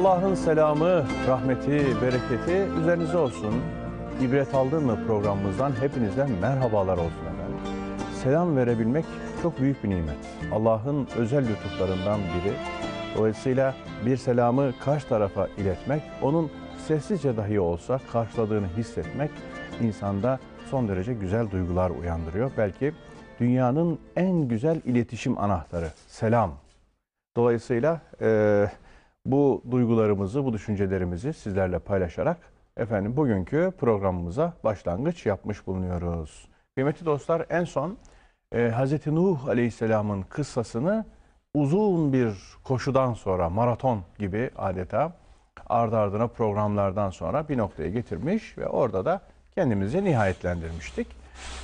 Allah'ın selamı, rahmeti, bereketi üzerinize olsun. İbret aldın mı programımızdan hepinize merhabalar olsun efendim. Selam verebilmek çok büyük bir nimet. Allah'ın özel lütuflarından biri. Dolayısıyla bir selamı karşı tarafa iletmek, onun sessizce dahi olsa karşıladığını hissetmek insanda son derece güzel duygular uyandırıyor. Belki dünyanın en güzel iletişim anahtarı selam. Dolayısıyla e, bu duygularımızı, bu düşüncelerimizi sizlerle paylaşarak efendim bugünkü programımıza başlangıç yapmış bulunuyoruz. Kıymetli dostlar en son e, Hz. Nuh Aleyhisselam'ın kıssasını uzun bir koşudan sonra maraton gibi adeta ardı ardına programlardan sonra bir noktaya getirmiş ve orada da kendimizi nihayetlendirmiştik.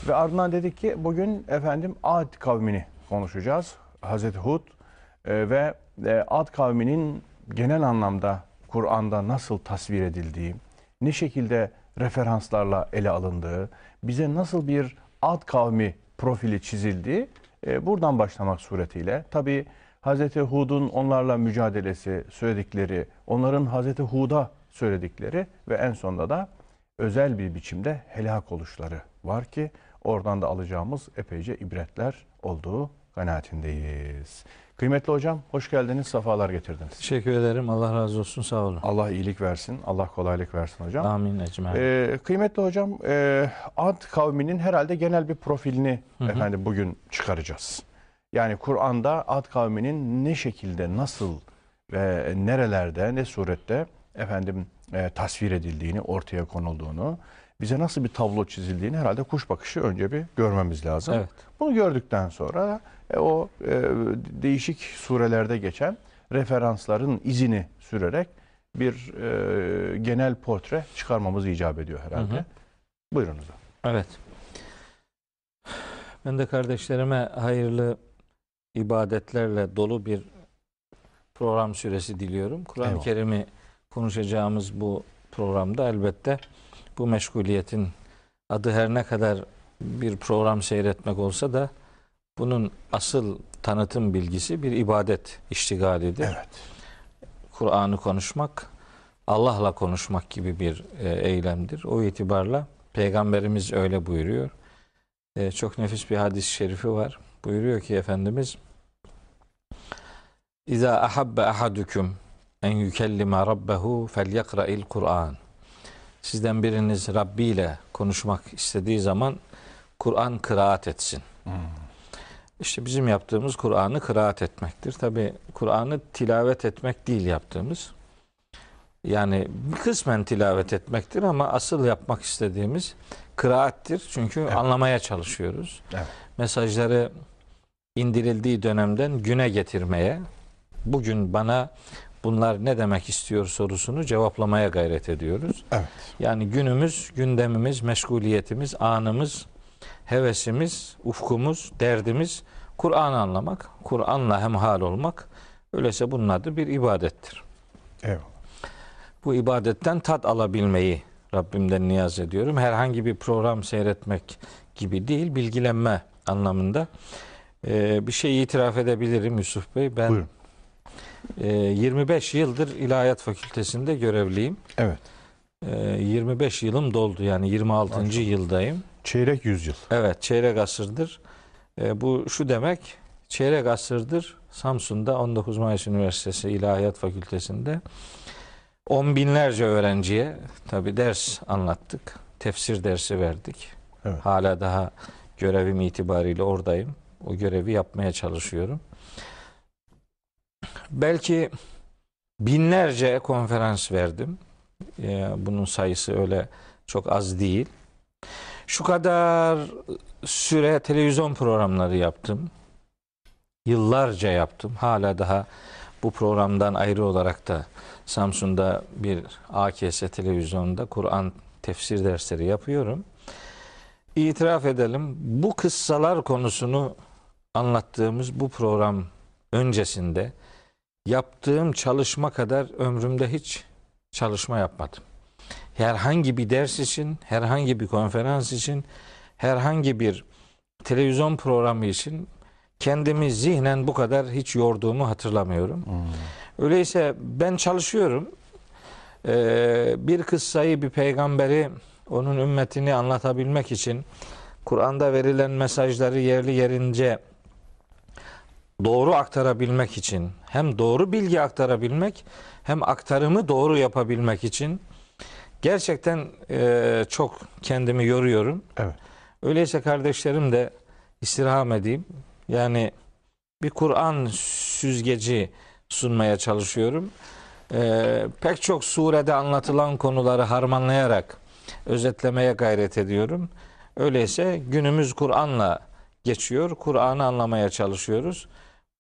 Ve ardından dedik ki bugün efendim Ad kavmini konuşacağız. Hazreti Hud e, ve e, Ad kavminin genel anlamda Kur'an'da nasıl tasvir edildiği, ne şekilde referanslarla ele alındığı, bize nasıl bir Ad kavmi profili çizildiği e, buradan başlamak suretiyle tabi Hazreti Hud'un onlarla mücadelesi, söyledikleri, onların Hazreti Hud'a söyledikleri ve en sonunda da özel bir biçimde helak oluşları var ki oradan da alacağımız epeyce ibretler olduğu kanaatindeyiz. Kıymetli hocam hoş geldiniz, sefalar getirdiniz. Teşekkür ederim. Allah razı olsun. Sağ olun. Allah iyilik versin, Allah kolaylık versin hocam. Amin ecmaîn. Ee, kıymetli hocam, e, Ad kavminin herhalde genel bir profilini efendim bugün çıkaracağız. Yani Kur'an'da Ad kavminin ne şekilde, nasıl ve nerelerde, ne surette efendim e, tasvir edildiğini, ortaya konulduğunu, bize nasıl bir tablo çizildiğini herhalde kuş bakışı önce bir görmemiz lazım. Evet. Bunu gördükten sonra e, o e, değişik surelerde geçen referansların izini sürerek bir e, genel portre çıkarmamız icap ediyor herhalde. Hı hı. Buyurunuz. Evet. Ben de kardeşlerime hayırlı ibadetlerle dolu bir program süresi diliyorum. Kur'an-ı. Kerim'i konuşacağımız bu programda elbette bu meşguliyetin adı her ne kadar bir program seyretmek olsa da bunun asıl tanıtım bilgisi bir ibadet iştigalidir. Evet. Kur'an'ı konuşmak, Allah'la konuşmak gibi bir e, eylemdir. O itibarla Peygamberimiz öyle buyuruyor. E, çok nefis bir hadis-i şerifi var. Buyuruyor ki Efendimiz İza ahabbe ahadukum en yukellima rabbehu felyakra'il Kur'an. Sizden biriniz Rabbi ile konuşmak istediği zaman Kur'an kıraat etsin. İşte bizim yaptığımız Kur'an'ı kıraat etmektir. Tabi Kur'an'ı tilavet etmek değil yaptığımız. Yani kısmen tilavet etmektir ama asıl yapmak istediğimiz kıraattir. Çünkü Evet. anlamaya çalışıyoruz. Evet. Mesajları indirildiği dönemden güne getirmeye, bugün bana bunlar ne demek istiyor sorusunu cevaplamaya gayret ediyoruz. Evet. Yani günümüz, gündemimiz, meşguliyetimiz, anımız, hevesimiz, ufkumuz, derdimiz Kur'an'ı anlamak, Kur'an'la hemhal olmak. Öyleyse bunun adı bir ibadettir. Eyvallah. Bu ibadetten tat alabilmeyi Rabbimden niyaz ediyorum. Herhangi bir program seyretmek gibi değil, bilgilenme anlamında. Ee, bir şey itiraf edebilirim Yusuf Bey. Ben Buyurun. E, 25 yıldır İlahiyat Fakültesinde görevliyim. Evet. E, 25 yılım doldu yani 26. Maşallah. yıldayım. Çeyrek yüzyıl. Evet, çeyrek asırdır. E, bu şu demek, çeyrek asırdır Samsun'da 19 Mayıs Üniversitesi İlahiyat Fakültesi'nde on binlerce öğrenciye tabi ders anlattık. Tefsir dersi verdik. Evet. Hala daha görevim itibariyle oradayım. O görevi yapmaya çalışıyorum. Belki binlerce konferans verdim. E, bunun sayısı öyle çok az değil. Şu kadar süre televizyon programları yaptım. Yıllarca yaptım. Hala daha bu programdan ayrı olarak da Samsun'da bir AKS televizyonda Kur'an tefsir dersleri yapıyorum. İtiraf edelim bu kıssalar konusunu anlattığımız bu program öncesinde yaptığım çalışma kadar ömrümde hiç çalışma yapmadım. Herhangi bir ders için, herhangi bir konferans için, herhangi bir televizyon programı için kendimi zihnen bu kadar hiç yorduğumu hatırlamıyorum. Öyleyse ben çalışıyorum. Ee, bir kıssayı, bir peygamberi, onun ümmetini anlatabilmek için Kur'an'da verilen mesajları yerli yerince doğru aktarabilmek için hem doğru bilgi aktarabilmek hem aktarımı doğru yapabilmek için gerçekten e, çok kendimi yoruyorum. Evet. Öyleyse kardeşlerim de istirham edeyim. Yani bir Kur'an süzgeci sunmaya çalışıyorum. Ee, pek çok surede anlatılan konuları harmanlayarak özetlemeye gayret ediyorum. Öyleyse günümüz Kur'an'la geçiyor. Kur'an'ı anlamaya çalışıyoruz.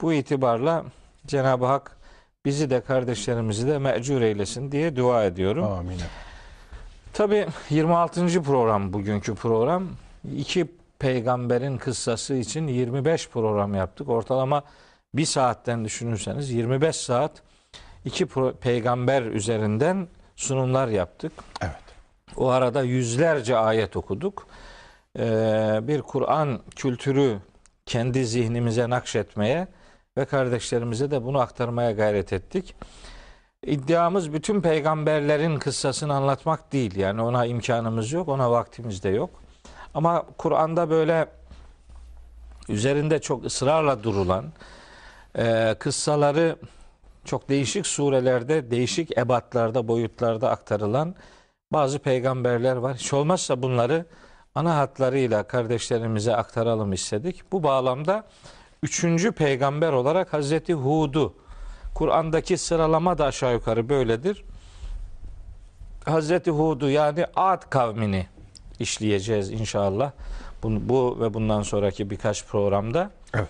Bu itibarla Cenab-ı Hak bizi de kardeşlerimizi de mecur eylesin diye dua ediyorum. Amin. Tabi 26. program bugünkü program. İki peygamberin kıssası için 25 program yaptık. Ortalama bir saatten düşünürseniz 25 saat iki peygamber üzerinden sunumlar yaptık. Evet. O arada yüzlerce ayet okuduk. Ee, bir Kur'an kültürü kendi zihnimize nakşetmeye ve kardeşlerimize de bunu aktarmaya gayret ettik. İddiamız bütün peygamberlerin kıssasını anlatmak değil. Yani ona imkanımız yok, ona vaktimiz de yok. Ama Kur'an'da böyle üzerinde çok ısrarla durulan e, kıssaları çok değişik surelerde, değişik ebatlarda, boyutlarda aktarılan bazı peygamberler var. Hiç olmazsa bunları ana hatlarıyla kardeşlerimize aktaralım istedik. Bu bağlamda üçüncü peygamber olarak Hazreti Hud'u Kur'an'daki sıralama da aşağı yukarı böyledir. Hazreti Hud'u yani Ad kavmini işleyeceğiz inşallah. Bu, bu ve bundan sonraki birkaç programda. Evet.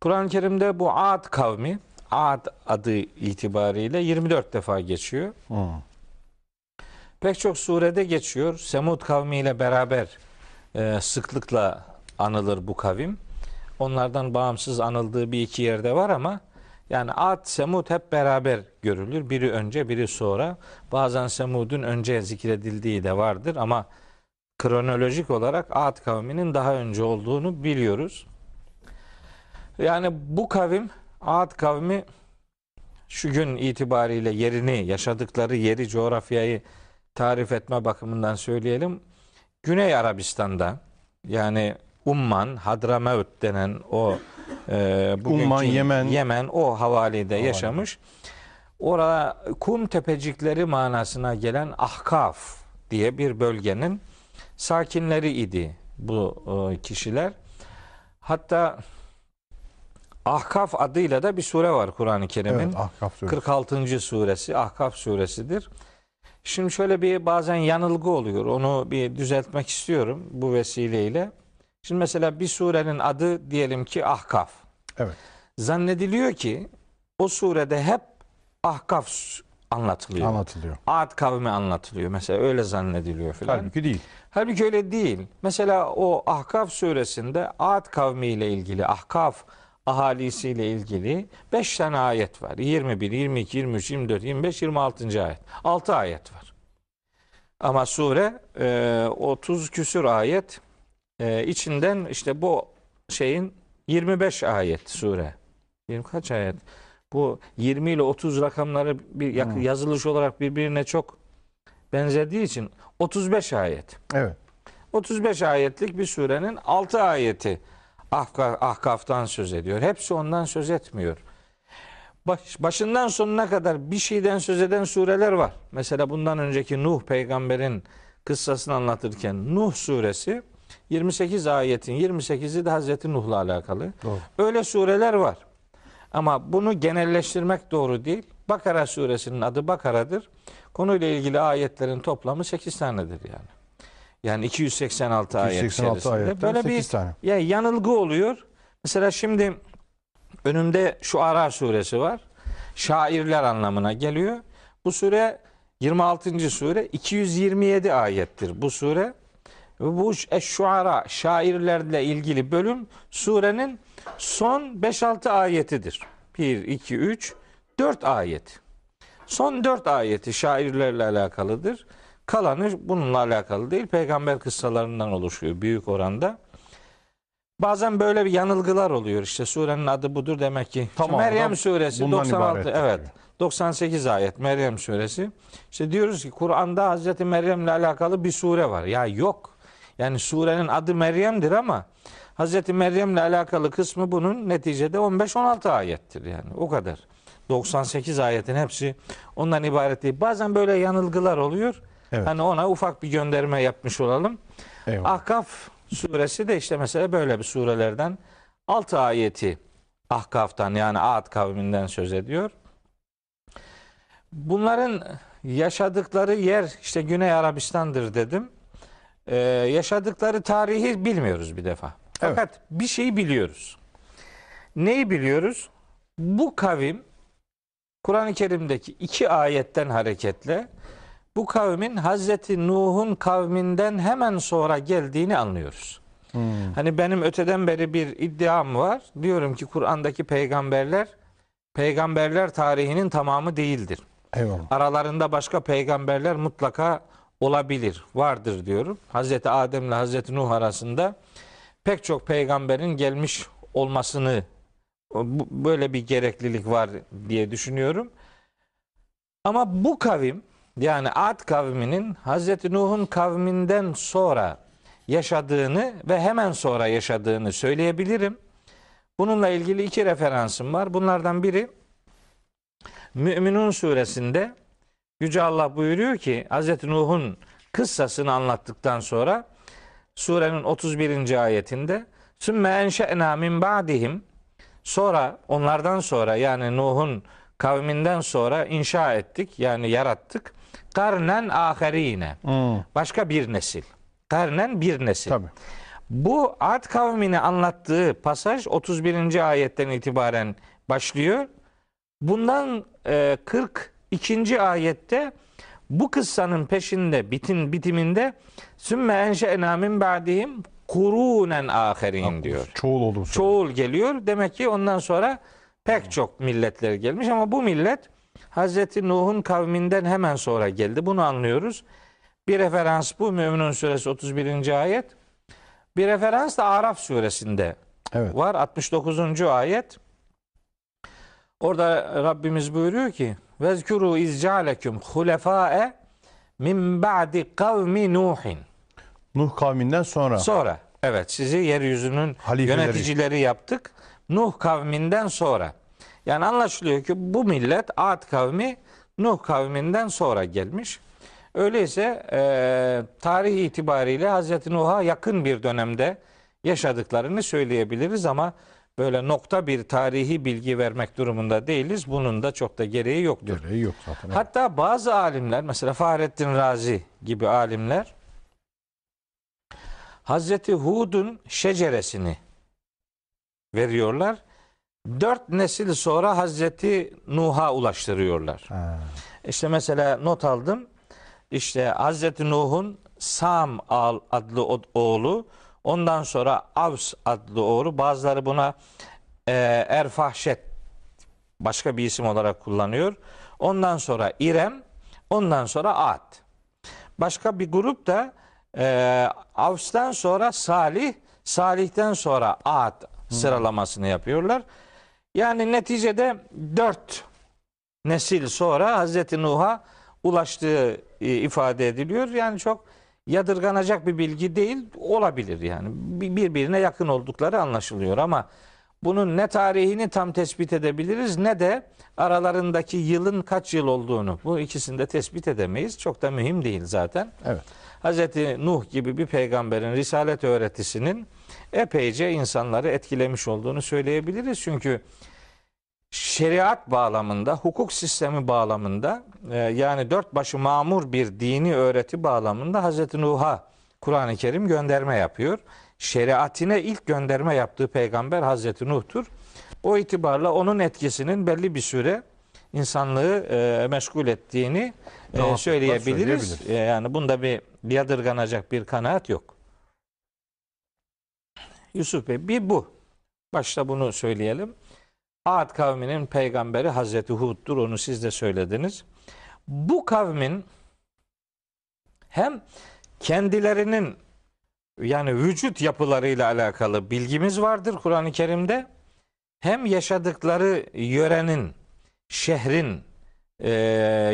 Kur'an-ı Kerim'de bu Ad kavmi Ad adı itibariyle 24 defa geçiyor. Hı. Pek çok surede geçiyor. Semud kavmiyle beraber e, sıklıkla anılır bu kavim. Onlardan bağımsız anıldığı bir iki yerde var ama yani Ad, Semud hep beraber görülür. Biri önce, biri sonra. Bazen Semud'un önce zikredildiği de vardır ama kronolojik olarak Ad kavminin daha önce olduğunu biliyoruz. Yani bu kavim, Ad kavmi şu gün itibariyle yerini, yaşadıkları yeri, coğrafyayı tarif etme bakımından söyleyelim. Güney Arabistan'da yani Umman, Hadramevt denen o e, bugünkü Umman, Yemen. Yemen o havalide yaşamış. Orada kum tepecikleri manasına gelen Ahkaf diye bir bölgenin sakinleri idi bu e, kişiler. Hatta Ahkaf adıyla da bir sure var Kur'an-ı Kerim'in. Evet, Ahkaf suresi. 46. suresi Ahkaf suresidir. Şimdi şöyle bir bazen yanılgı oluyor. Onu bir düzeltmek istiyorum bu vesileyle. Şimdi mesela bir surenin adı diyelim ki Ahkaf. Evet. Zannediliyor ki o surede hep Ahkaf anlatılıyor. Anlatılıyor. Ad kavmi anlatılıyor. Mesela öyle zannediliyor filan. Halbuki değil. Halbuki öyle değil. Mesela o Ahkaf suresinde Ad kavmiyle ilgili, Ahkaf ahalisiyle ilgili 5 tane ayet var. 21, 22, 23, 24, 25, 26. ayet. 6 ayet var. Ama sure e, 30 küsür ayet e, içinden işte bu şeyin 25 ayet sure. 20 kaç ayet? Bu 20 ile 30 rakamları bir yak- Hmm. yazılış olarak birbirine çok benzediği için 35 ayet. Evet. 35 ayetlik bir surenin 6 ayeti Ahka- Ahkaf'tan söz ediyor. Hepsi ondan söz etmiyor. Baş, başından sonuna kadar bir şeyden söz eden sureler var. Mesela bundan önceki Nuh peygamberin kıssasını anlatırken Nuh suresi 28 ayetin 28'i de Hazreti Nuh'la alakalı. Doğru. Öyle sureler var. Ama bunu genelleştirmek doğru değil. Bakara suresinin adı Bakara'dır. Konuyla ilgili ayetlerin toplamı 8 tanedir yani. Yani 286 ayet 286 içerisinde. ayetten Böyle bir 8 tane. ya yanılgı oluyor. Mesela şimdi önümde şu Ara suresi var. Şairler anlamına geliyor. Bu sure 26. sure 227 ayettir bu sure. Bu Eş-Şuara şairlerle ilgili bölüm surenin son 5-6 ayetidir. 1, 2, 3, 4 ayet. Son 4 ayeti şairlerle alakalıdır. Kalanı bununla alakalı değil. Peygamber kıssalarından oluşuyor büyük oranda. Bazen böyle bir yanılgılar oluyor. İşte surenin adı budur demek ki. Tamam, Meryem suresi bundan 96 ibaret evet. diyor. 98 ayet Meryem suresi. İşte diyoruz ki Kur'an'da Hazreti Meryem'le alakalı bir sure var. Ya yok. Yani surenin adı Meryem'dir ama Hazreti Meryem'le alakalı kısmı bunun neticede 15-16 ayettir yani. O kadar. 98 ayetin hepsi ondan ibaret değil. Bazen böyle yanılgılar oluyor. Evet. Hani ona ufak bir gönderme yapmış olalım. Eyvallah. Ahkaf suresi de işte mesela böyle bir surelerden 6 ayeti Ahkaf'tan yani Ad kavminden söz ediyor. Bunların yaşadıkları yer işte Güney Arabistan'dır dedim. Ee, yaşadıkları tarihi bilmiyoruz bir defa. Fakat bir şeyi biliyoruz. Neyi biliyoruz? Bu kavim Kur'an-ı Kerim'deki iki ayetten hareketle bu kavmin Hazreti Nuh'un kavminden hemen sonra geldiğini anlıyoruz. Hmm. Hani benim öteden beri bir iddiam var. Diyorum ki Kur'an'daki peygamberler peygamberler tarihinin tamamı değildir. Eyvallah. Aralarında başka peygamberler mutlaka olabilir, vardır diyorum. Hazreti Adem ile Hazreti Nuh arasında pek çok peygamberin gelmiş olmasını böyle bir gereklilik var diye düşünüyorum. Ama bu kavim yani Ad kavminin Hazreti Nuh'un kavminden sonra yaşadığını ve hemen sonra yaşadığını söyleyebilirim. Bununla ilgili iki referansım var. Bunlardan biri Müminun suresinde Yüce Allah buyuruyor ki Hz. Nuh'un kıssasını anlattıktan sonra surenin 31. ayetinde Sümme enşe'na min ba'dihim sonra onlardan sonra yani Nuh'un kavminden sonra inşa ettik yani yarattık. Karnen aherine. Hmm. Başka bir nesil. Karnen bir nesil. Tabii. Bu Ad kavmini anlattığı pasaj 31. ayetten itibaren başlıyor. Bundan e, 42. ayette bu kıssanın peşinde bitin bitiminde sümme enşe'na min ba'dihim kurunen aherin diyor. Çoğul oldu bu sefer. Çoğul geliyor. Demek ki ondan sonra pek çok milletler gelmiş ama bu millet Hazreti Nuh'un kavminden hemen sonra geldi. Bunu anlıyoruz. Bir referans bu Müminun suresi 31. ayet. Bir referans da Araf suresinde Evet. var 69. ayet. Orada Rabbimiz buyuruyor ki Vezkuru izcaleküm hulefae min ba'di kavmi Nuhin. Nuh kavminden sonra. Sonra evet sizi yeryüzünün Halifeleri. yöneticileri yaptık. Nuh kavminden sonra. Yani anlaşılıyor ki bu millet Ad kavmi Nuh kavminden sonra gelmiş. Öyleyse e, tarih itibariyle Hazreti Nuh'a yakın bir dönemde yaşadıklarını söyleyebiliriz ama böyle nokta bir tarihi bilgi vermek durumunda değiliz. Bunun da çok da gereği yoktur. Gereği yok zaten. Hatta bazı alimler mesela Fahrettin Razi gibi alimler Hazreti Hud'un şeceresini veriyorlar. Dört nesil sonra Hazreti Nuh'a ulaştırıyorlar. Ha. İşte mesela not aldım. İşte Hazreti Nuh'un Sam adlı oğlu, ondan sonra Avs adlı oğlu, bazıları buna e, Erfahşet başka bir isim olarak kullanıyor. Ondan sonra İrem, ondan sonra Ad. Başka bir grup da e, Avs'tan sonra Salih, Salih'ten sonra Ad sıralamasını yapıyorlar. Yani neticede dört nesil sonra Hazreti Nuh'a ulaştığı e, ifade ediliyor. Yani çok yadırganacak bir bilgi değil olabilir yani. Bir- Birbirine yakın oldukları anlaşılıyor ama bunun ne tarihini tam tespit edebiliriz ne de aralarındaki yılın kaç yıl olduğunu bu ikisini de tespit edemeyiz. Çok da mühim değil zaten. Evet. Hazreti Nuh gibi bir peygamberin risalet öğretisinin epeyce insanları etkilemiş olduğunu söyleyebiliriz. Çünkü şeriat bağlamında, hukuk sistemi bağlamında e, yani dört başı mamur bir dini öğreti bağlamında Hazreti Nuh'a Kur'an-ı Kerim gönderme yapıyor. Şeriatine ilk gönderme yaptığı peygamber Hazreti Nuh'tur. O itibarla onun etkisinin belli bir süre insanlığı e, meşgul ettiğini e, söyleyebiliriz. E, yani bunda bir yadırganacak bir kanaat yok. Yusuf Bey bir bu. Başta bunu söyleyelim. Ad kavminin peygamberi Hazreti Hud'dur. Onu siz de söylediniz. Bu kavmin hem kendilerinin yani vücut yapılarıyla alakalı bilgimiz vardır Kur'an-ı Kerim'de. Hem yaşadıkları yörenin, şehrin e,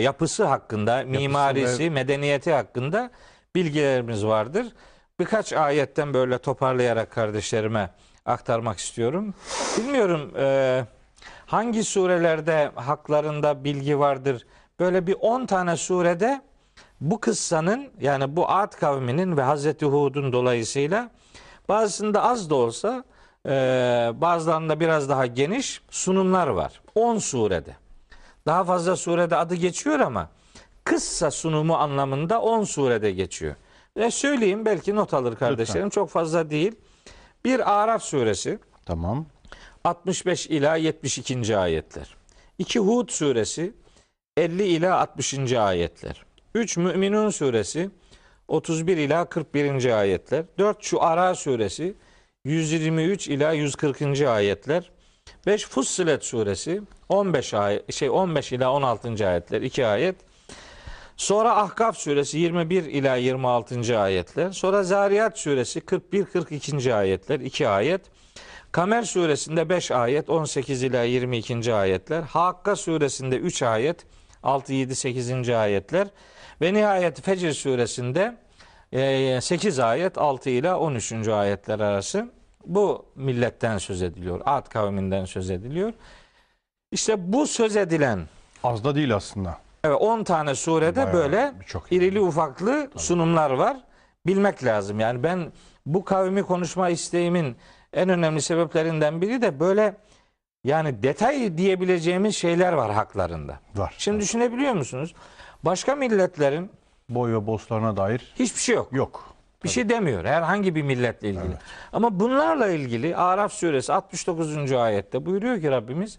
yapısı hakkında, mimarisi, ve- medeniyeti hakkında bilgilerimiz vardır. Birkaç ayetten böyle toparlayarak kardeşlerime aktarmak istiyorum. Bilmiyorum e, hangi surelerde haklarında bilgi vardır. Böyle bir 10 tane surede bu kıssanın yani bu Ad kavminin ve Hazreti Hud'un dolayısıyla bazısında az da olsa e, bazılarında biraz daha geniş sunumlar var. 10 surede. Daha fazla surede adı geçiyor ama kıssa sunumu anlamında 10 surede geçiyor. Ve söyleyeyim belki not alır kardeşlerim. Çok fazla değil. Bir Araf suresi Tamam. 65 ila 72. ayetler. 2 Hud suresi 50 ila 60. ayetler. 3 Müminun suresi 31 ila 41. ayetler. 4 Şuara suresi 123 ila 140. ayetler. 5 Fussilet suresi 15 ayet şey 15 ila 16. ayetler 2 ayet. Sonra Ahkaf suresi 21 ila 26. ayetler. Sonra Zariyat suresi 41 42. ayetler 2 ayet. Kamer suresinde 5 ayet 18 ila 22. ayetler. Hakka suresinde 3 ayet 6 7 8. ayetler ve nihayet Fecr suresinde 8 ayet 6 ila 13. ayetler arası bu milletten söz ediliyor. Ad kavminden söz ediliyor. İşte bu söz edilen Az da değil aslında. Evet 10 tane surede Bayağı böyle çok. irili ufaklı sunumlar var. Bilmek lazım. Yani ben bu kavmi konuşma isteğimin en önemli sebeplerinden biri de böyle yani detay diyebileceğimiz şeyler var haklarında. Var. Şimdi düşünebiliyor musunuz? Başka milletlerin Boy ve boslarına dair hiçbir şey yok. yok. Bir şey demiyor herhangi bir milletle ilgili. Evet. Ama bunlarla ilgili Araf suresi 69. ayette buyuruyor ki Rabbimiz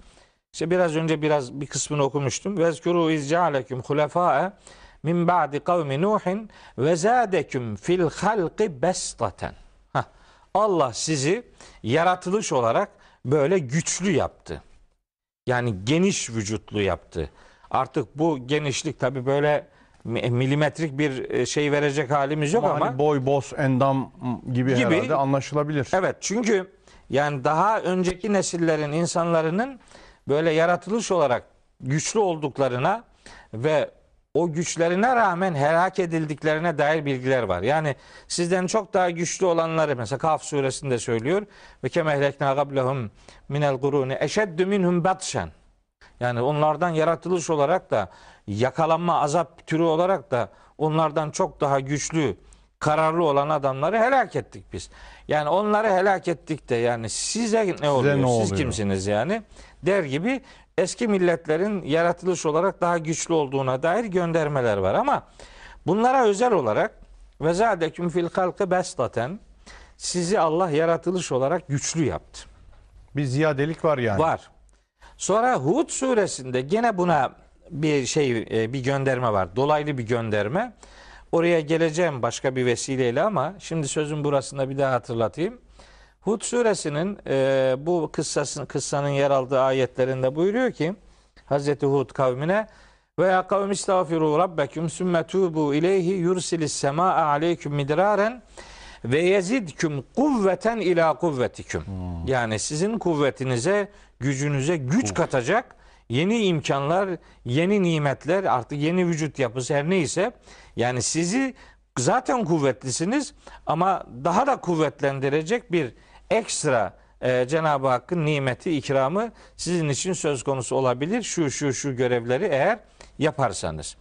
işte biraz önce biraz bir kısmını okumuştum. Vezkuru iz cealeküm hulefâe min ba'di kavmi Nuhin ve zâdeküm fil halqi bestaten. Allah sizi yaratılış olarak böyle güçlü yaptı. Yani geniş vücutlu yaptı. Artık bu genişlik tabi böyle mi- milimetrik bir e, şey verecek halimiz yok Ama, ama, hani boy, bos, endam gibi, Gibi. herhalde anlaşılabilir. Evet çünkü yani daha önceki nesillerin insanların böyle yaratılış olarak güçlü olduklarına ve o güçlerine rağmen helak edildiklerine dair bilgiler var. Yani sizden çok daha güçlü olanları mesela Kaf suresinde söylüyor ve kemehlekna gablehum minel guruni eşeddü minhum batşen. Yani onlardan yaratılış olarak da yakalanma azap türü olarak da onlardan çok daha güçlü kararlı olan adamları helak ettik biz. Yani onları helak ettik de yani size ne oluyor? ne Siz oluyor? kimsiniz yani? Der gibi eski milletlerin yaratılış olarak daha güçlü olduğuna dair göndermeler var ama bunlara özel olarak ve zadeküm fil halkı beslaten sizi Allah yaratılış olarak güçlü yaptı. Bir ziyadelik var yani. Var. Sonra Hud suresinde gene buna bir şey e, bir gönderme var. Dolaylı bir gönderme. Oraya geleceğim başka bir vesileyle ama şimdi sözün burasında bir daha hatırlatayım. Hud suresinin e, bu kıssasın, kıssanın yer aldığı ayetlerinde buyuruyor ki Hazreti Hud kavmine ve ya kavmi istağfiru rabbeküm sümme tubu ileyhi yursilis semaa aleyküm midraren ve yezidküm kuvveten ila kuvvetiküm. Yani sizin kuvvetinize, gücünüze güç katacak yeni imkanlar, yeni nimetler, artık yeni vücut yapısı her neyse yani sizi zaten kuvvetlisiniz ama daha da kuvvetlendirecek bir ekstra e, Cenab-ı Hakk'ın nimeti, ikramı sizin için söz konusu olabilir. Şu şu şu görevleri eğer yaparsanız.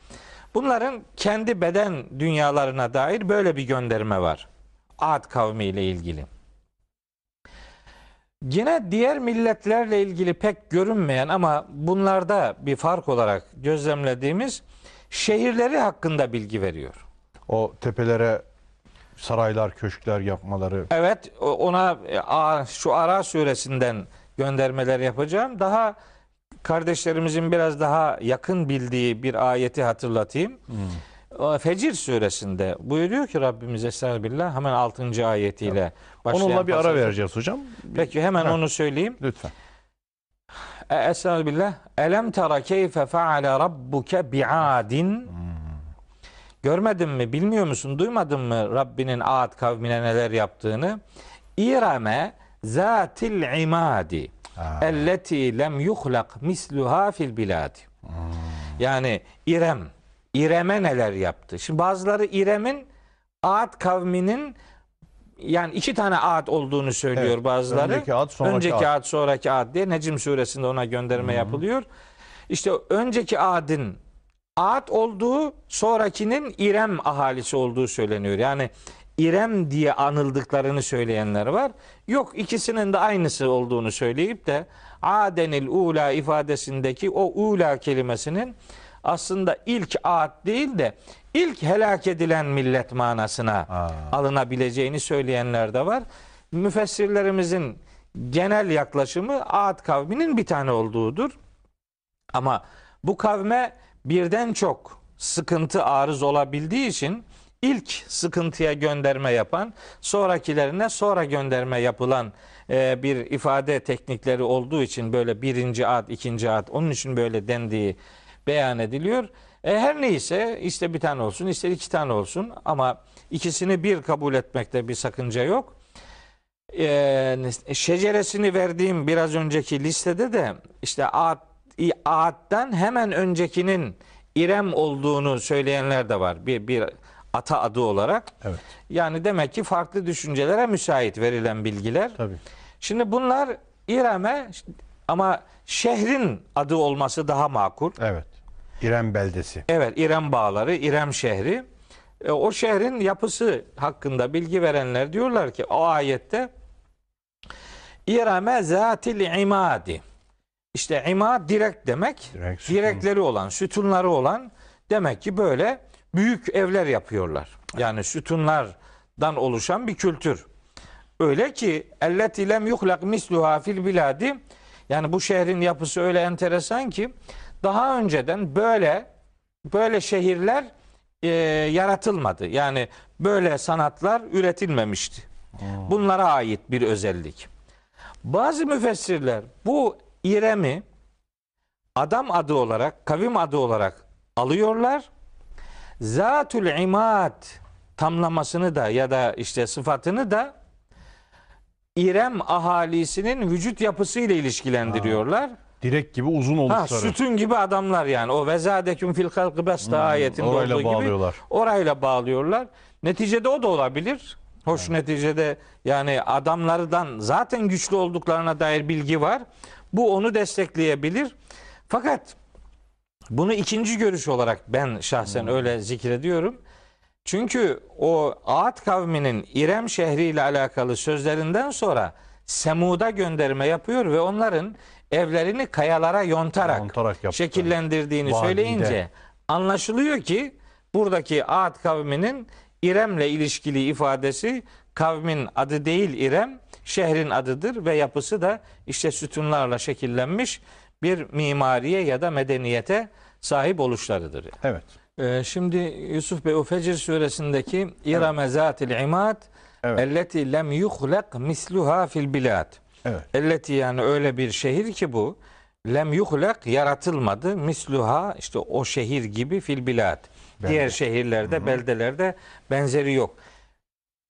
Bunların kendi beden dünyalarına dair böyle bir gönderme var. Ad kavmi ile ilgili. Yine diğer milletlerle ilgili pek görünmeyen ama bunlarda bir fark olarak gözlemlediğimiz şehirleri hakkında bilgi veriyor. O tepelere saraylar, köşkler yapmaları. Evet ona e, şu Ara suresinden göndermeler yapacağım. Daha kardeşlerimizin biraz daha yakın bildiği bir ayeti hatırlatayım. O Fecir suresinde buyuruyor ki Rabbimiz Estağfirullah hemen 6. ayetiyle başlayan Onunla bir ara vereceğiz hocam. Peki hemen Heh. onu söyleyeyim. Lütfen. E, Estağfirullah. Elem tara keyfe feale rabbuke bi'adin Görmedin mi, bilmiyor musun, duymadın mı Rabbinin Ad kavmine neler yaptığını? İrame zatil imadi elleti lem yuhlak misluha fil biladi. Yani İrem, İrem'e neler yaptı? Şimdi bazıları İrem'in Ad kavminin yani iki tane ad olduğunu söylüyor Evet, bazıları. önceki ad, sonraki önceki ad. ad, sonraki ad diye Necim suresinde ona gönderme yapılıyor. İşte önceki adın ad olduğu, sonrakinin İrem ahalisi olduğu söyleniyor. Yani İrem diye anıldıklarını söyleyenler var. Yok ikisinin de aynısı olduğunu söyleyip de Adenil ula ifadesindeki o ula kelimesinin aslında ilk ad değil de ilk helak edilen millet manasına Aa. alınabileceğini söyleyenler de var. Müfessirlerimizin genel yaklaşımı Ad kavminin bir tane olduğudur. Ama bu kavme birden çok sıkıntı arız olabildiği için ilk sıkıntıya gönderme yapan, sonrakilerine sonra gönderme yapılan e, bir ifade teknikleri olduğu için böyle birinci ad, ikinci ad, onun için böyle dendiği beyan ediliyor. E, her neyse işte bir tane olsun, ister iki tane olsun ama ikisini bir kabul etmekte bir sakınca yok. E, şeceresini verdiğim biraz önceki listede de işte ad, addan hemen öncekinin İrem olduğunu söyleyenler de var. Bir, bir ata adı olarak. Evet. Yani demek ki farklı düşüncelere müsait verilen bilgiler. Tabii. Şimdi bunlar İrem'e ama şehrin adı olması daha makul. Evet. İrem beldesi. Evet İrem Bağları, İrem şehri. E, o şehrin yapısı hakkında bilgi verenler diyorlar ki o ayette İrem'e zatil imadi. İşte imad direk demek. Direk, sütun. direkleri olan, sütunları olan demek ki böyle büyük evler yapıyorlar. Yani sütunlardan oluşan bir kültür. Öyle ki elleti lem yuhlak misluha fil biladi yani bu şehrin yapısı öyle enteresan ki daha önceden böyle böyle şehirler e, yaratılmadı. Yani böyle sanatlar üretilmemişti. Bunlara ait bir özellik. Bazı müfessirler bu İrem'i adam adı olarak, kavim adı olarak alıyorlar. Zatül imad tamlamasını da ya da işte sıfatını da İrem ahalisinin vücut yapısıyla ilişkilendiriyorlar. Direk gibi uzun Ha, oldukları. sütun gibi adamlar yani. O vezadeküm fil halkı besta ayetinde Hmm, orayla olduğu gibi bağlıyorlar. orayla bağlıyorlar. Neticede o da olabilir. Hoş neticede yani adamlardan zaten güçlü olduklarına dair bilgi var. Bu onu destekleyebilir. Fakat bunu ikinci görüş olarak ben şahsen öyle zikrediyorum. Çünkü o Ad kavminin İrem şehriyle alakalı sözlerinden sonra Semud'a gönderme yapıyor ve onların evlerini kayalara yontarak, Yontarak yaptı. şekillendirdiğini Vadide. söyleyince anlaşılıyor ki buradaki Ad kavminin İrem'le ilişkili ifadesi kavmin adı değil İrem, şehrin adıdır ve yapısı da işte sütunlarla şekillenmiş bir mimariye ya da medeniyete sahip oluşlarıdır. Evet. Ee, şimdi Yusuf Bey o Fecr suresindeki İrame zatil imad Evet. elleti lem yuhlak misluha fil bilad. Evet. Elleti yani öyle bir şehir ki bu lem yuhlak yaratılmadı misluha işte o şehir gibi fil bilad. Belde. Diğer şehirlerde, beldelerde benzeri yok.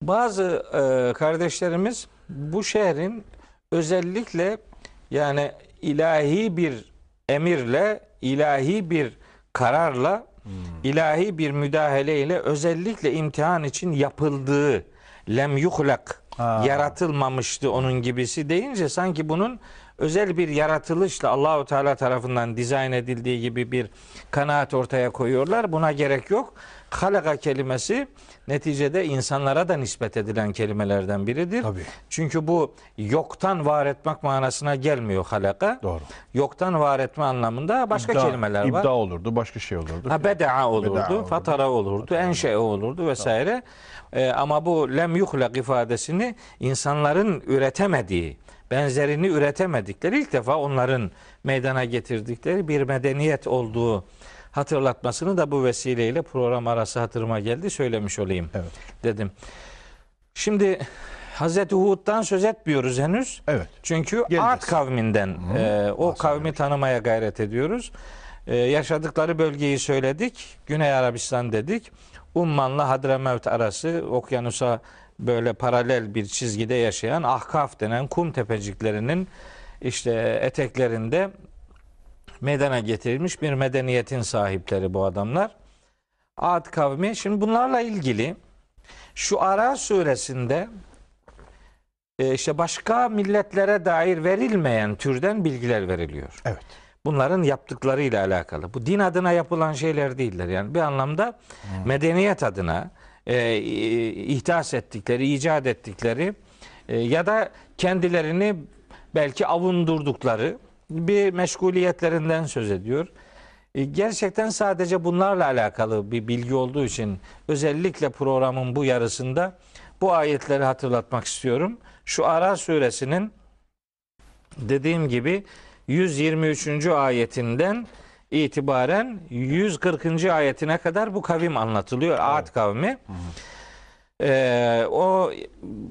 Bazı e, kardeşlerimiz bu şehrin özellikle yani ilahi bir emirle, ilahi bir kararla, ilahi bir müdahaleyle özellikle imtihan için yapıldığı lem yuhlak Ha. yaratılmamıştı onun gibisi deyince sanki bunun özel bir yaratılışla Allahu Teala tarafından dizayn edildiği gibi bir kanaat ortaya koyuyorlar. Buna gerek yok. Halaka kelimesi neticede insanlara da nispet edilen kelimelerden biridir. Tabii. Çünkü bu yoktan var etmek manasına gelmiyor halaka. Doğru. Yoktan var etme anlamında başka İbda- kelimeler var. İbda olurdu, başka şey olurdu. Ha beda'a olurdu, Beda'a olurdu. fatara olurdu, enşe olurdu vesaire. Ee, ama bu lem yuhlak ifadesini insanların üretemediği, benzerini üretemedikleri ilk defa onların meydana getirdikleri bir medeniyet olduğu hatırlatmasını da bu vesileyle program arası hatırıma geldi söylemiş olayım Evet. dedim. Şimdi Hazreti Hud'dan söz etmiyoruz henüz. Evet. Çünkü Geleceğiz. Ad kavminden e, o kavmi tanımaya gayret ediyoruz. Ee, yaşadıkları bölgeyi söyledik. Güney Arabistan dedik. Umman'la Hadramevt arası okyanusa böyle paralel bir çizgide yaşayan Ahkaf denen kum tepeciklerinin işte eteklerinde meydana getirilmiş bir medeniyetin sahipleri bu adamlar. Ad kavmi. Şimdi bunlarla ilgili şu Ara suresinde e, işte başka milletlere dair verilmeyen türden bilgiler veriliyor. Evet. Bunların yaptıklarıyla alakalı. Bu din adına yapılan şeyler değiller. Yani bir anlamda medeniyet adına e, ihdas ettikleri, icat ettikleri e, ya da kendilerini belki avundurdukları bir meşguliyetlerinden söz ediyor. E, Gerçekten sadece bunlarla alakalı bir bilgi olduğu için özellikle programın bu yarısında bu ayetleri hatırlatmak istiyorum. Şu Ara suresinin dediğim gibi 123. ayetinden itibaren 140. ayetine kadar bu kavim anlatılıyor. Ad kavmi. Ee, o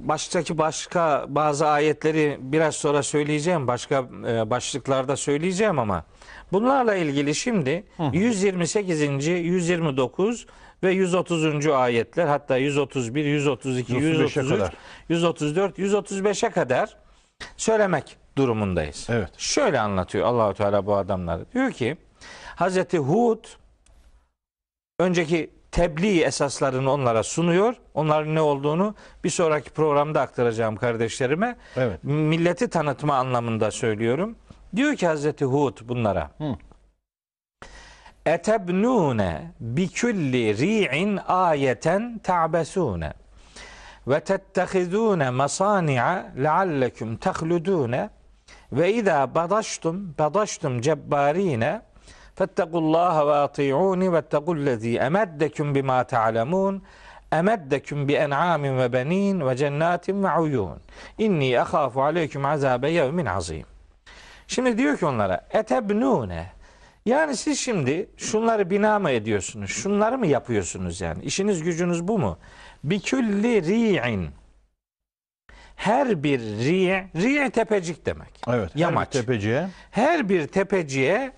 baştaki başka bazı ayetleri biraz sonra söyleyeceğim. Başka e, başlıklarda söyleyeceğim ama bunlarla ilgili şimdi 128. 129 ve 130. ayetler hatta 131, 132, 135'e 133, kadar. 134, 135'e kadar söylemek durumundayız. Evet. Şöyle anlatıyor Allahu Teala bu adamları. Diyor ki Hazreti Hud önceki tebliğ esaslarını onlara sunuyor. Onların ne olduğunu bir sonraki programda aktaracağım kardeşlerime. Evet. Milleti tanıtma anlamında söylüyorum. Diyor ki Hazreti Hud bunlara. Hı. Etebnune bi kulli ri'in ayeten ta'besune ve tettehizune masani'a leallekum tehludune ve izâ badaştum badaştum cebbarine fettekullaha ve ati'uni vettegullezî emeddekum bima ta'lemun emeddekum bi en'amin ve benin ve cennatin ve uyun inni ahafu aleyküm azabe yevmin azim Şimdi diyor ki onlara etebnune yani siz şimdi şunları bina mı ediyorsunuz? Şunları mı yapıyorsunuz yani? İşiniz gücünüz bu mu? Bikülli ri'in her bir ri' ri' tepecik demek. Evet. Yamaç. Her bir tepeciye Her bir tepeciye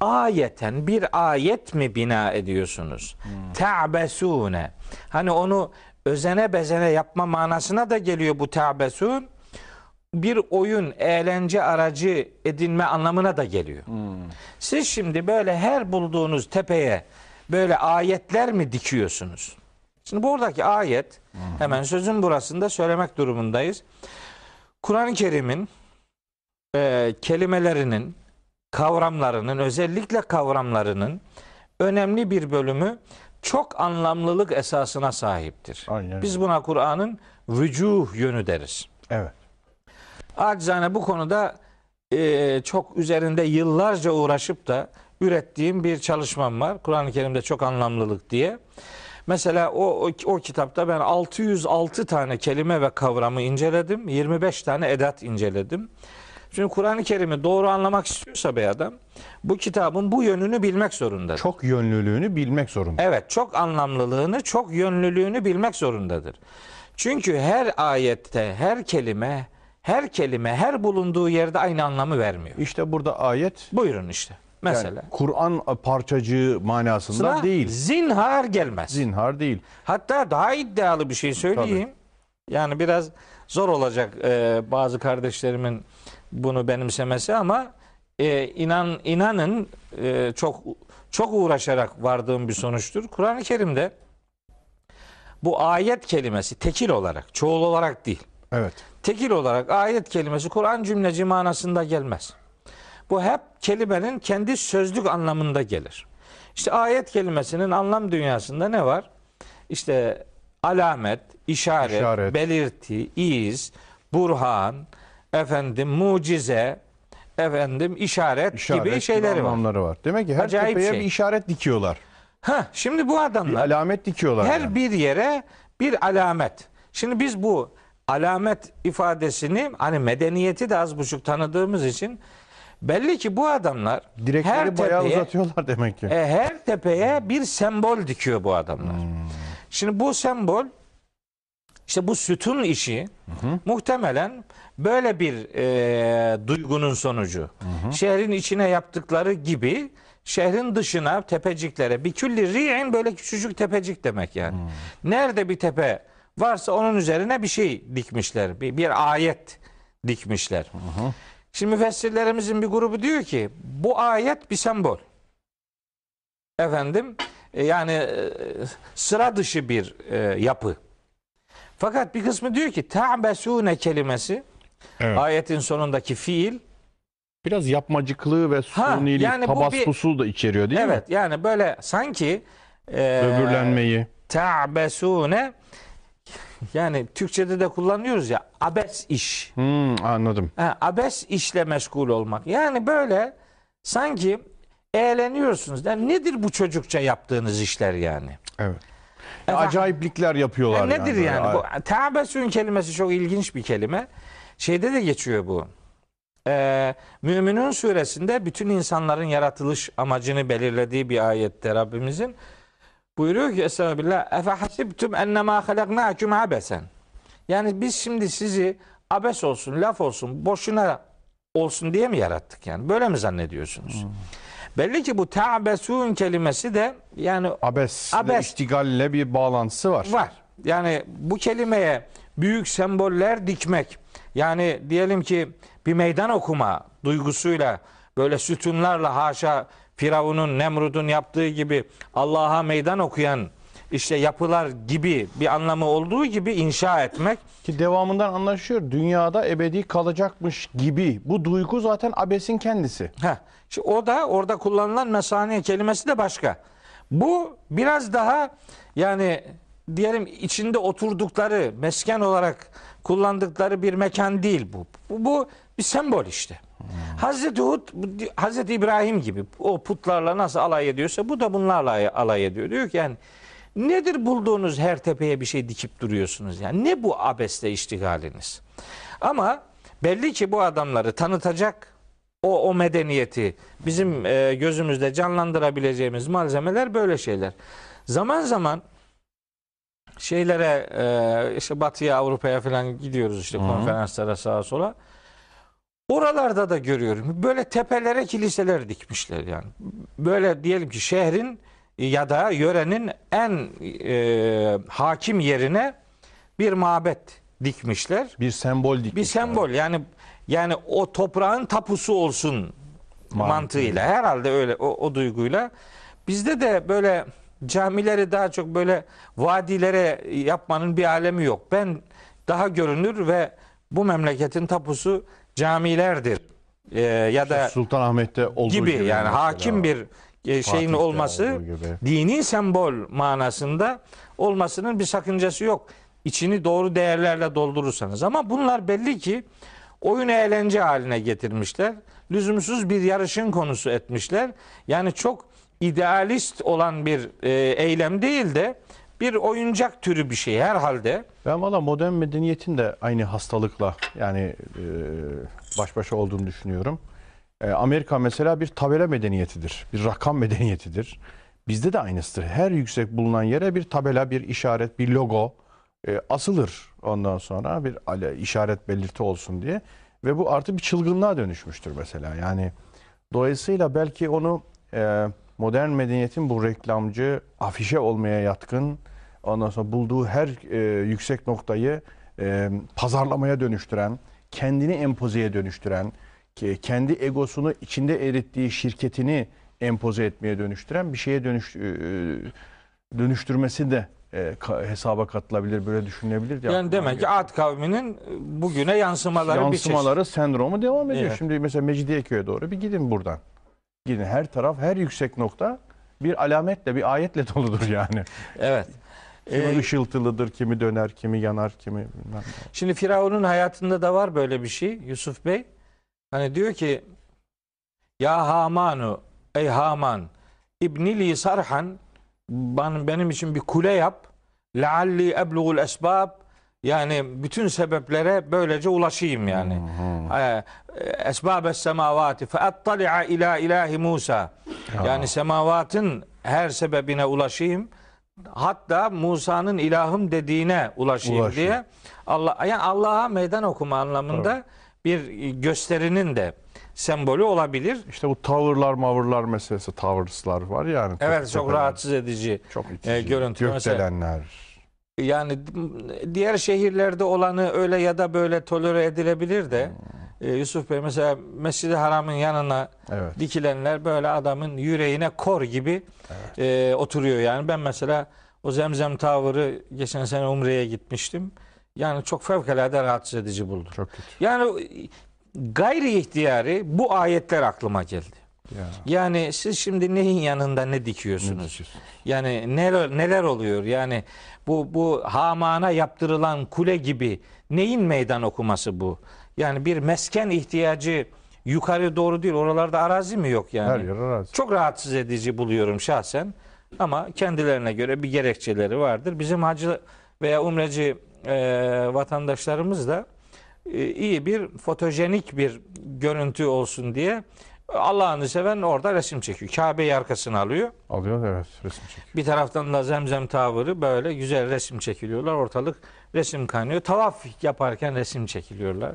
ayeten bir ayet mi bina ediyorsunuz? Ta'besune. Hani onu özene bezene yapma manasına da geliyor bu ta'besun. Bir oyun, eğlence aracı edinme anlamına da geliyor. Siz şimdi böyle her bulduğunuz tepeye böyle ayetler mi dikiyorsunuz? Şimdi buradaki ayet hemen sözün burasında söylemek durumundayız. Kur'an-ı Kerim'in e, kelimelerinin, kavramlarının, özellikle kavramlarının önemli bir bölümü çok anlamlılık esasına sahiptir. Aynen Biz buna Kur'an'ın vücuh yönü deriz. evet. Acizane bu konuda e, çok üzerinde yıllarca uğraşıp da ürettiğim bir çalışmam var. Kur'an-ı Kerim'de çok anlamlılık diye. Mesela o, o, o kitapta ben 606 tane kelime ve kavramı inceledim. 25 tane edat inceledim. Çünkü Kur'an-ı Kerim'i doğru anlamak istiyorsa bir adam bu kitabın bu yönünü bilmek zorundadır. Çok yönlülüğünü bilmek zorunda. Evet, çok anlamlılığını, çok yönlülüğünü bilmek zorundadır. Çünkü her ayette, her kelime, her kelime, her bulunduğu yerde aynı anlamı vermiyor. İşte burada ayet Buyurun işte. Mesela. yani Kur'an parçacığı manasında Sıra değil. Zinhar gelmez. Zinhar değil. Hatta daha iddialı bir şey söyleyeyim. Yani biraz zor olacak e, bazı kardeşlerimin bunu benimsemesi ama e, inan inanın e, çok çok uğraşarak vardığım bir sonuçtur. Kur'an-ı Kerim'de bu ayet kelimesi tekil olarak, çoğul olarak değil. Evet. Tekil olarak ayet kelimesi Kur'an cümleci manasında gelmez. Bu hep kelimenin kendi sözlük anlamında gelir. İşte ayet kelimesinin anlam dünyasında ne var? İşte alamet, işaret, İşaret. belirti, iz, burhan, efendim mucize, efendim işaret, İşaret gibi şeyleri var. var. Demek ki her Acayip tepeye şey. bir işaret dikiyorlar. Ha, şimdi bu Bir adamlar alamet dikiyorlar. her yani. bir yere bir alamet. Şimdi biz bu alamet ifadesini hani medeniyeti de az buçuk tanıdığımız için belli ki bu adamlar Direkleri her bayağı tepeye, uzatıyorlar demek ki. e, her tepeye bir sembol dikiyor bu adamlar. Şimdi bu sembol işte bu sütun işi muhtemelen böyle bir e, duygunun sonucu. Şehrin içine yaptıkları gibi şehrin dışına tepeciklere bir külli ri'in böyle küçücük tepecik demek yani. Nerede bir tepe varsa onun üzerine bir şey dikmişler. Bir, bir ayet dikmişler. Şimdi müfessirlerimizin bir grubu diyor ki bu ayet bir sembol. Efendim e, yani e, sıra dışı bir e, yapı. Fakat bir kısmı diyor ki ta'besune kelimesi Evet. ayetin sonundaki fiil Biraz yapmacıklığı ve sunilik, yani bu bir- da içeriyor değil evet yani böyle sanki e, mi? Böbürlenmeyi. ta'besune yani Türkçede de kullanıyoruz ya abes iş. Hmm, anladım. Ha, abes işle meşgul olmak. Yani böyle sanki eğleniyorsunuz. Yani nedir bu çocukça yaptığınız işler yani? Evet. Efendim? Acayiplikler yapıyorlar. Ya nedir böyle. yani? Bu teabesün kelimesi çok ilginç bir kelime. Şeyde de geçiyor bu. Ee, Müminun suresinde bütün insanların yaratılış amacını belirlediği bir ayette Rabbimizin buyuruyor ki Estağfirullah Efe hasibtum ennemâ halaknâküm abesen Yani biz şimdi sizi abes olsun, laf olsun, boşuna olsun diye mi yarattık yani? Böyle mi zannediyorsunuz? Belli ki bu ta'besun kelimesi de yani Abes, Abes. iştigalle bir bağlantısı var. Var. Yani bu kelimeye büyük semboller dikmek. Yani diyelim ki bir meydan okuma duygusuyla böyle sütunlarla haşa Firavun'un, Nemrud'un yaptığı gibi Allah'a meydan okuyan işte yapılar gibi bir anlamı olduğu gibi inşa etmek. Ki devamından anlaşıyor. Dünyada ebedi kalacakmış gibi. Bu duygu zaten abesin kendisi. Heh, işte o da orada kullanılan mesaniye kelimesi de başka. Bu biraz daha yani diyelim içinde oturdukları mesken olarak kullandıkları bir mekan değil bu. Bu, bu bir sembol işte. Hazreti Hud, Hazreti İbrahim gibi o putlarla nasıl alay ediyorsa bu da bunlarla alay ediyor. Diyor ki yani nedir bulduğunuz her tepeye bir şey dikip duruyorsunuz yani ne bu abesle iştigaliniz? Ama belli ki bu adamları tanıtacak o, o medeniyeti bizim e, gözümüzde canlandırabileceğimiz malzemeler böyle şeyler. Zaman zaman şeylere e, işte Batı'ya Avrupa'ya falan gidiyoruz işte konferanslara sağa sola. Oralarda da görüyorum. Böyle tepelere kiliseler dikmişler yani. Böyle diyelim ki şehrin ya da yörenin en e, hakim yerine bir mabet dikmişler. Bir sembol dikmiş. Bir sembol yani yani o toprağın tapusu olsun mantığıyla herhalde öyle o, o duyguyla bizde de böyle camileri daha çok böyle vadilere yapmanın bir alemi yok. Ben daha görünür ve bu memleketin tapusu camilerdir. Ee, ya da Sultanahmet'te olduğu gibi, gibi. yani hakim bir e, şeyin olması dini sembol manasında olmasının bir sakıncası yok. İçini doğru değerlerle doldurursanız ama bunlar belli ki oyun eğlence haline getirmişler. Lüzumsuz bir yarışın konusu etmişler. Yani çok idealist olan bir e, eylem değil de bir oyuncak türü bir şey herhalde. Ben valla modern medeniyetin de aynı hastalıkla yani e, baş başa olduğunu düşünüyorum. E, Amerika mesela bir tabela medeniyetidir. Bir rakam medeniyetidir. Bizde de aynısıdır. Her yüksek bulunan yere bir tabela, bir işaret, bir logo e, asılır. Ondan sonra bir ale- işaret belirti olsun diye. Ve bu artık bir çılgınlığa dönüşmüştür mesela. Yani dolayısıyla belki onu e, modern medeniyetin bu reklamcı, afişe olmaya yatkın, ondan sonra bulduğu her e, yüksek noktayı e, pazarlamaya dönüştüren, kendini empozeye dönüştüren, kendi egosunu içinde erittiği şirketini empoze etmeye dönüştüren bir şeye dönüş, e, dönüştürmesi de e, ka- hesaba katılabilir, böyle düşünülebilir. diye Yani aklıma demek ki geliyor. Ad kavminin bugüne yansımaları, bir yansımaları, sendromu devam ediyor. Evet. Şimdi mesela Mecidiyeköy'e doğru bir gidin buradan. Gidin her taraf, her yüksek nokta bir alametle, bir ayetle doludur yani. Evet. Kimi Ee, ışıltılıdır, kimi döner, kimi yanar, kimi bilmem ne. Şimdi Firavun'un hayatında da var böyle bir şey Yusuf Bey. Hani diyor ki Ya Hamanu ey Haman İbnili sarhan benim için bir kule yap. Lealli eblugul esbab yani bütün sebeplere böylece ulaşayım yani. Ee, Esbabes semavati fe attali'a ila ilahi Musa. Yani semavatın her sebebine ulaşayım. hatta Musa'nın ilahım dediğine ulaşayım Ulaşıyor. diye Allah yani Allah'a meydan okuma anlamında bir gösterinin de sembolü olabilir. İşte bu tavırlar mavırlar meselesi, tavırslar var yani. Evet çok tepeler, rahatsız edici. Çok itici. e, görüntü. Mesela- Gökdelenler. Yani diğer şehirlerde olanı öyle ya da böyle tolere edilebilir de Hmm. e, Yusuf Bey mesela Mescid-i Haram'ın yanına Evet. dikilenler böyle adamın yüreğine kor gibi e, oturuyor yani. Ben mesela o Zemzem Tower'ı geçen sene Umre'ye gitmiştim. Yani çok fevkalade rahatsız edici buldum. Çok kötü. Yani gayri ihtiyari bu ayetler aklıma geldi. Ya. Yani siz şimdi neyin yanında ne Ne dikiyorsunuz? diyeceğiz? Yani neler neler oluyor? Yani bu bu Haman'a yaptırılan kule gibi neyin meydan okuması bu? Yani bir mesken ihtiyacı yukarı doğru değil. Oralarda arazi mi yok yani? Her yer arazi. Çok rahatsız edici buluyorum şahsen. Ama kendilerine göre bir gerekçeleri vardır. Bizim hacı veya umreci e, vatandaşlarımız da iyi bir fotojenik bir görüntü olsun diye Allah'ını seven orada resim çekiyor. Kabe'yi arkasına alıyor. Alıyor evet resim çekiyor. Bir taraftan da zemzem tavırı böyle güzel resim çekiliyorlar. Ortalık resim kaynıyor. Tavaf yaparken resim çekiliyorlar.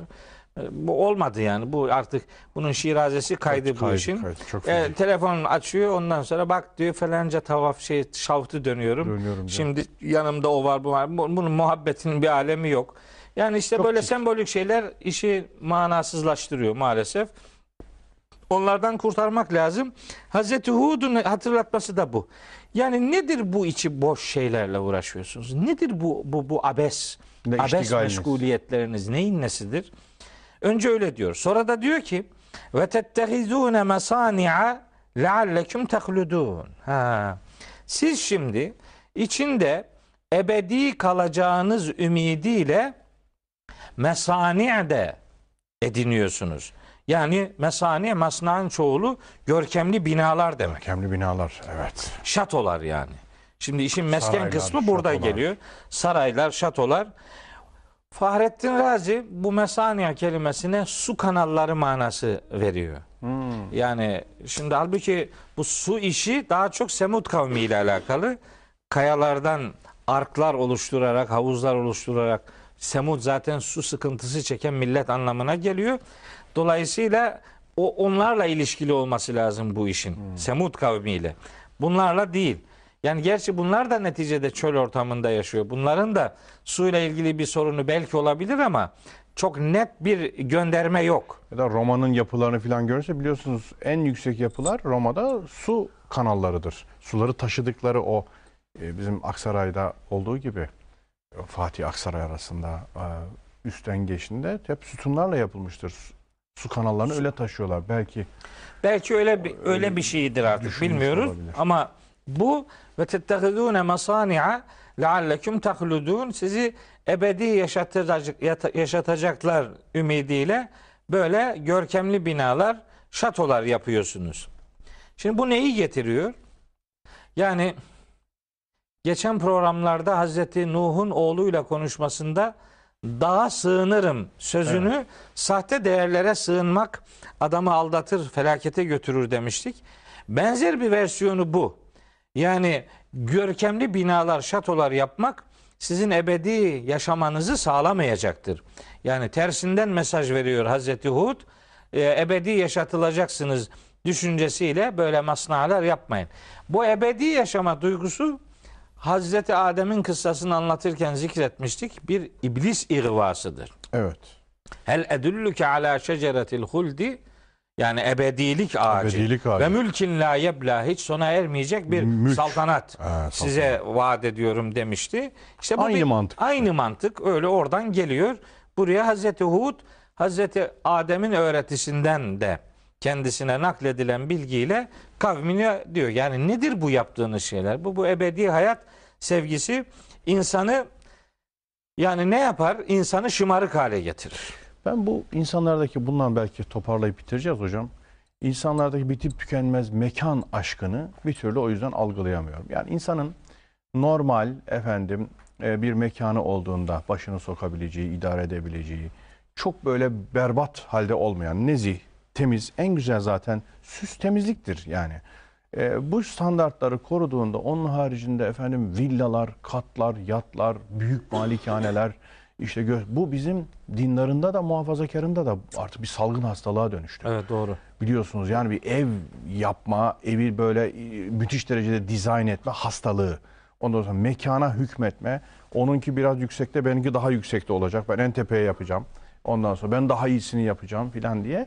E, Bu olmadı yani. Bu artık bunun şirazesi kaydı bu Kaydı, işin. kaydı. Çok E, telefon açıyor ondan sonra bak diyor falanca tavaf şey şaftı dönüyorum. Dönüyorum. Şimdi yanımda o var bu var. Bu- Bunun muhabbetinin bir alemi yok. Yani işte Çok böyle çirkin. sembolik şeyler işi manasızlaştırıyor maalesef. Onlardan kurtarmak lazım. Hazreti Hud'un hatırlatması da bu. Yani nedir bu içi boş şeylerle uğraşıyorsunuz? Nedir bu bu bu abes? Ne abes meşguliyetleriniz neyin nesidir? Önce öyle diyor. Sonra da diyor ki ve tettehizune mesani'a leallekum tehludun. Ha. Siz şimdi içinde ebedi kalacağınız ümidiyle mesani'de ediniyorsunuz. Yani mesani masna'nın çoğulu görkemli binalar demek. Görkemli binalar evet. Şatolar yani. Şimdi işin mesken Saraylar, kısmı burada şatolar. geliyor. Saraylar, şatolar. Fahrettin Razi bu mesaniye kelimesine su kanalları manası veriyor. Hmm. Yani şimdi halbuki bu su işi daha çok Semud kavmi ile alakalı. Kayalardan arklar oluşturarak, havuzlar oluşturarak Semud zaten su sıkıntısı çeken millet anlamına geliyor. Dolayısıyla o onlarla ilişkili olması lazım bu işin. Semud kavmiyle. Bunlarla değil. Yani gerçi bunlar da neticede çöl ortamında yaşıyor. Bunların da suyla ilgili bir sorunu belki olabilir ama çok net bir gönderme yok. Ya da Roma'nın yapılarını falan görürse biliyorsunuz en yüksek yapılar Roma'da su kanallarıdır. Suları taşıdıkları o e, bizim Aksaray'da olduğu gibi Fatih Aksaray arasında e, üstten geçtiğinde hep sütunlarla yapılmıştır. Su- kanallarını öyle taşıyorlar. Belki Belki öyle bir öyle bir şeydir artık bilmiyoruz olabilir. ama bu ve tettehidune masani'a leallekum tahludun sizi ebedi yaşatacak yaşatacaklar ümidiyle böyle görkemli binalar, şatolar yapıyorsunuz. Şimdi bu neyi getiriyor? Yani geçen programlarda Hazreti Nuh'un oğluyla konuşmasında dağa sığınırım sözünü sahte değerlere sığınmak adamı aldatır, felakete götürür demiştik. Benzer bir versiyonu bu. Yani görkemli binalar, şatolar yapmak sizin ebedi yaşamanızı sağlamayacaktır. Yani tersinden mesaj veriyor Hazreti Hud. E, ebedi yaşatılacaksınız düşüncesiyle böyle masnalar yapmayın. Bu ebedi yaşama duygusu Hazreti Adem'in kıssasını anlatırken zikretmiştik. Bir iblis ihvasıdır. evet. Hel edulluke ala şeceretil huldi yani ebedilik ağacı. Ebedilik ağacı. Ve mülkin la yebla hiç sona ermeyecek bir Mülk. saltanat. Ha, Size vaat ediyorum demişti. İşte bu Aynı bir- mantık. Aynı mantık öyle oradan geliyor. Buraya Hazreti Hud Hazreti Adem'in öğretisinden de kendisine nakledilen bilgiyle kavmine diyor. Yani nedir bu yaptığınız şeyler? Bu bu ebedi hayat sevgisi insanı yani ne yapar? İnsanı şımarık hale getirir. Ben bu insanlardaki bundan belki toparlayıp bitireceğiz hocam. İnsanlardaki bitip tükenmez mekan aşkını bir türlü o yüzden algılayamıyorum. Yani insanın normal efendim e, bir mekanı olduğunda başını sokabileceği, idare edebileceği, çok böyle berbat halde olmayan, nezih, temiz, en güzel zaten süs temizliktir yani. E, bu standartları koruduğunda onun haricinde efendim villalar, katlar, yatlar, büyük malikaneler işte bu bizim dinlarında da muhafazakarında da artık bir salgın hastalığa dönüştü. Evet doğru. Biliyorsunuz yani bir ev yapma, evi böyle e, müthiş derecede dizayn etme hastalığı. Ondan sonra mekana hükmetme. Onunki biraz yüksekte, benimki daha yüksekte olacak. Ben en tepeye yapacağım. Ondan sonra ben daha iyisini yapacağım filan diye.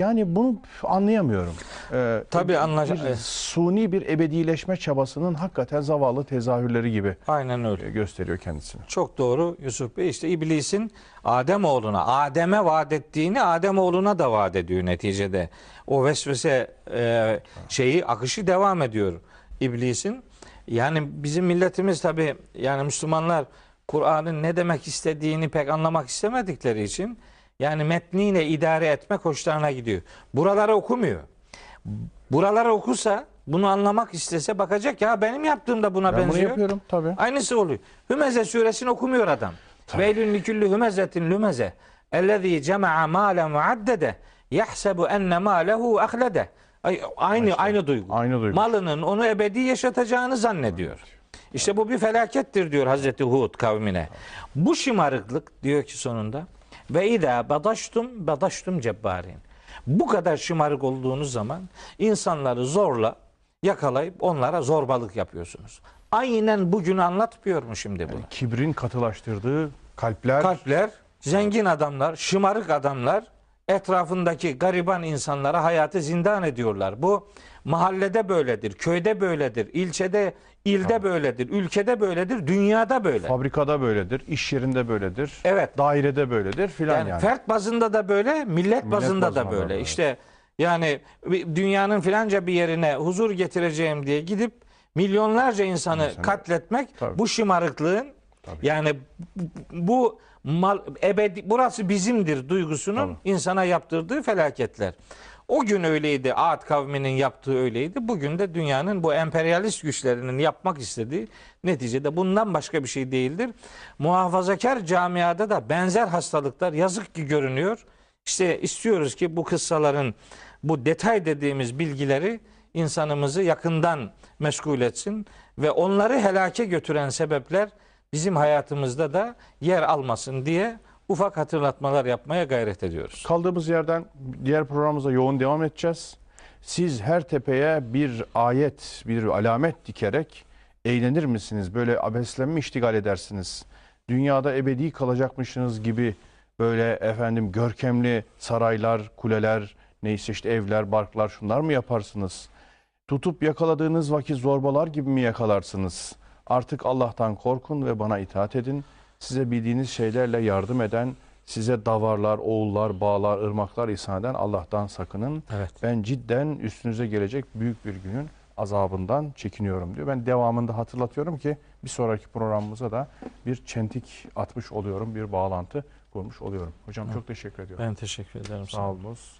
Yani bunu anlayamıyorum. Ee, Tabii evet. Suni bir ebedileşme çabasının hakikaten zavallı tezahürleri gibi Aynen öyle. e, gösteriyor kendisini. Çok doğru Yusuf Bey. İşte iblisin Adem oğluna, Adem'e vaat ettiğini Adem oğluna da vaat ediyor neticede. O vesvese e, şeyi akışı devam ediyor iblisin. Yani bizim milletimiz tabi yani Müslümanlar Kur'an'ın ne demek istediğini pek anlamak istemedikleri için yani metniyle idare etmek hoşlarına gidiyor. Buraları okumuyor. Buraları okusa bunu anlamak istese bakacak ya benim yaptığım da buna Ben bunu benziyor. yapıyorum tabii. Aynısı oluyor. Hümeze suresini okumuyor adam. Veylün likülli hümezetin lümeze. Ellezî cema'a mâlen ve addede. Yahsebu enne mâlehu ahlede. Ay- Aynı, aynı duygu. Aynı duygu. Malının onu ebedi yaşatacağını zannediyor. İşte bu bir felakettir diyor Hazreti Hud kavmine. Bu şımarıklık diyor ki sonunda ve idâ badaştum badaştum cebbarin. Bu kadar şımarık olduğunuz zaman insanları zorla yakalayıp onlara zorbalık yapıyorsunuz. Aynen bugünü anlatmıyor mu şimdi bu? Kibrin katılaştırdığı kalpler, Kalpler, zengin adamlar, şımarık adamlar etrafındaki gariban insanlara hayatı zindan ediyorlar. Bu mahallede böyledir, köyde böyledir, ilçede, ilde böyledir, ülkede böyledir, dünyada böyle. fabrikada böyledir, iş yerinde böyledir, Evet. dairede böyledir filan Yani, yani. fert bazında da böyle, millet, bazında bazında da da böyle. böyle. İşte yani dünyanın filanca bir yerine huzur getireceğim diye gidip milyonlarca insanı İnsanı- katletmek Tabii. bu şımarıklığın Tabii. yani bu- mal ebedi burası bizimdir duygusunun Tabii. insana yaptırdığı felaketler. O gün öyleydi. Ad kavminin yaptığı öyleydi. Bugün de dünyanın bu emperyalist güçlerinin yapmak istediği neticede bundan başka bir şey değildir. Muhafazakar camiada da benzer hastalıklar yazık ki görünüyor. İşte istiyoruz ki bu kıssaların bu detay dediğimiz bilgileri insanımızı yakından meşgul etsin ve onları helake götüren sebepler bizim hayatımızda da yer almasın diye ufak hatırlatmalar yapmaya gayret ediyoruz. Kaldığımız yerden diğer programımıza yoğun devam edeceğiz. Siz her tepeye bir ayet, bir alamet dikerek eğlenir misiniz? Böyle abeslenme iştigal edersiniz. Dünyada ebedi kalacakmışsınız gibi böyle efendim görkemli saraylar, kuleler, neyse işte evler, barklar şunlar mı yaparsınız? Tutup yakaladığınız vakit zorbalar gibi mi yakalarsınız? Artık Allah'tan korkun ve bana itaat edin. Size bildiğiniz şeylerle yardım eden, size davarlar, oğullar, bağlar, ırmaklar ihsan eden Allah'tan sakının. Evet. Ben cidden üstünüze gelecek büyük bir günün azabından çekiniyorum diyor. Ben devamında hatırlatıyorum ki bir sonraki programımıza da bir çentik atmış oluyorum, bir bağlantı kurmuş oluyorum. Hocam çok teşekkür ediyorum. Ben teşekkür ederim. Sağ olunuz.